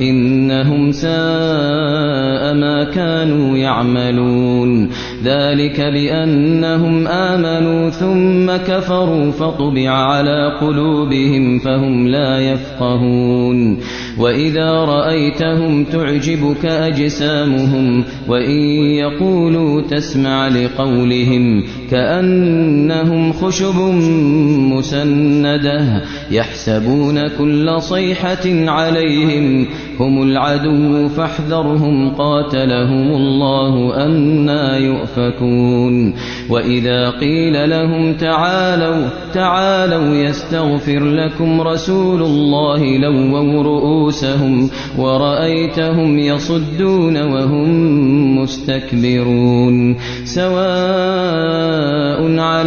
إنهم ساء ما كانوا يعملون. ذلك بأنهم آمنوا ثم كفروا فطبع على قلوبهم فهم لا يفقهون. وإذا رأيتهم تعجبك أجسامهم وإن يقولوا تسمع لقولهم كأنهم خشب مسندة يحسبون كل صيحة عليهم هم العدو فاحذرهم قاتلهم الله أنا يؤفكون. وإذا قيل لهم تعالوا تعالوا يستغفر لكم رسول الله لووا رؤوسهم ورأيتهم يصدون وهم مستكبرون. سواء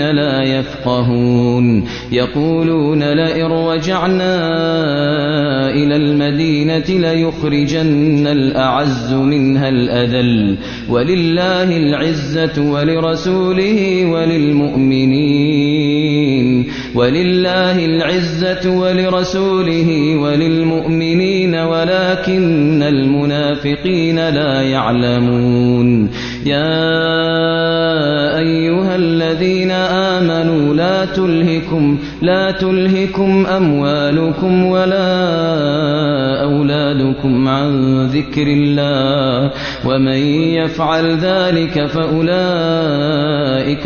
لا يفقهون. يقولون لئن رجعنا إلى المدينة ليخرجن الأعز منها الأذل. ولله العزة ولرسوله وللمؤمنين. ولله العزة ولرسوله وللمؤمنين. ولكن المنافقين لا يعلمون. يا أيها الذين آمنوا لا تلهكم لا تلهكم أموالكم ولا أولادكم عن ذكر الله ومن يفعل ذلك فأولئك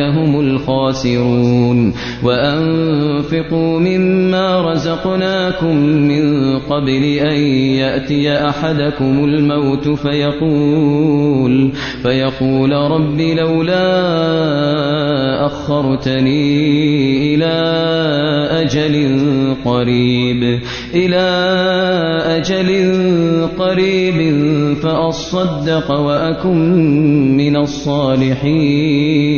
هم الخاسرون وأنفقوا مما رزقناكم من قبل أن يأتي أحدكم الموت فيقول فيقول رب لولا أخرتني إلى أجل قريب إلى أجل قريب فأصدق وأكن من الصالحين.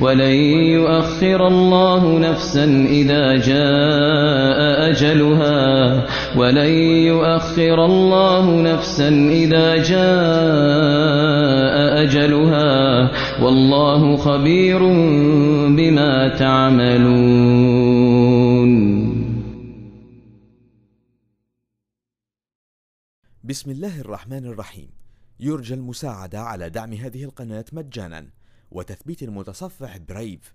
ولن يؤخر الله نفسا إذا جاء أجلها ولن يؤخر الله نفسا إذا جاء أجلها والله خبير بما تعملون. بسم الله الرحمن الرحيم. يرجى المساعدة على دعم هذه القناة مجانا وتثبيت المتصفح برايف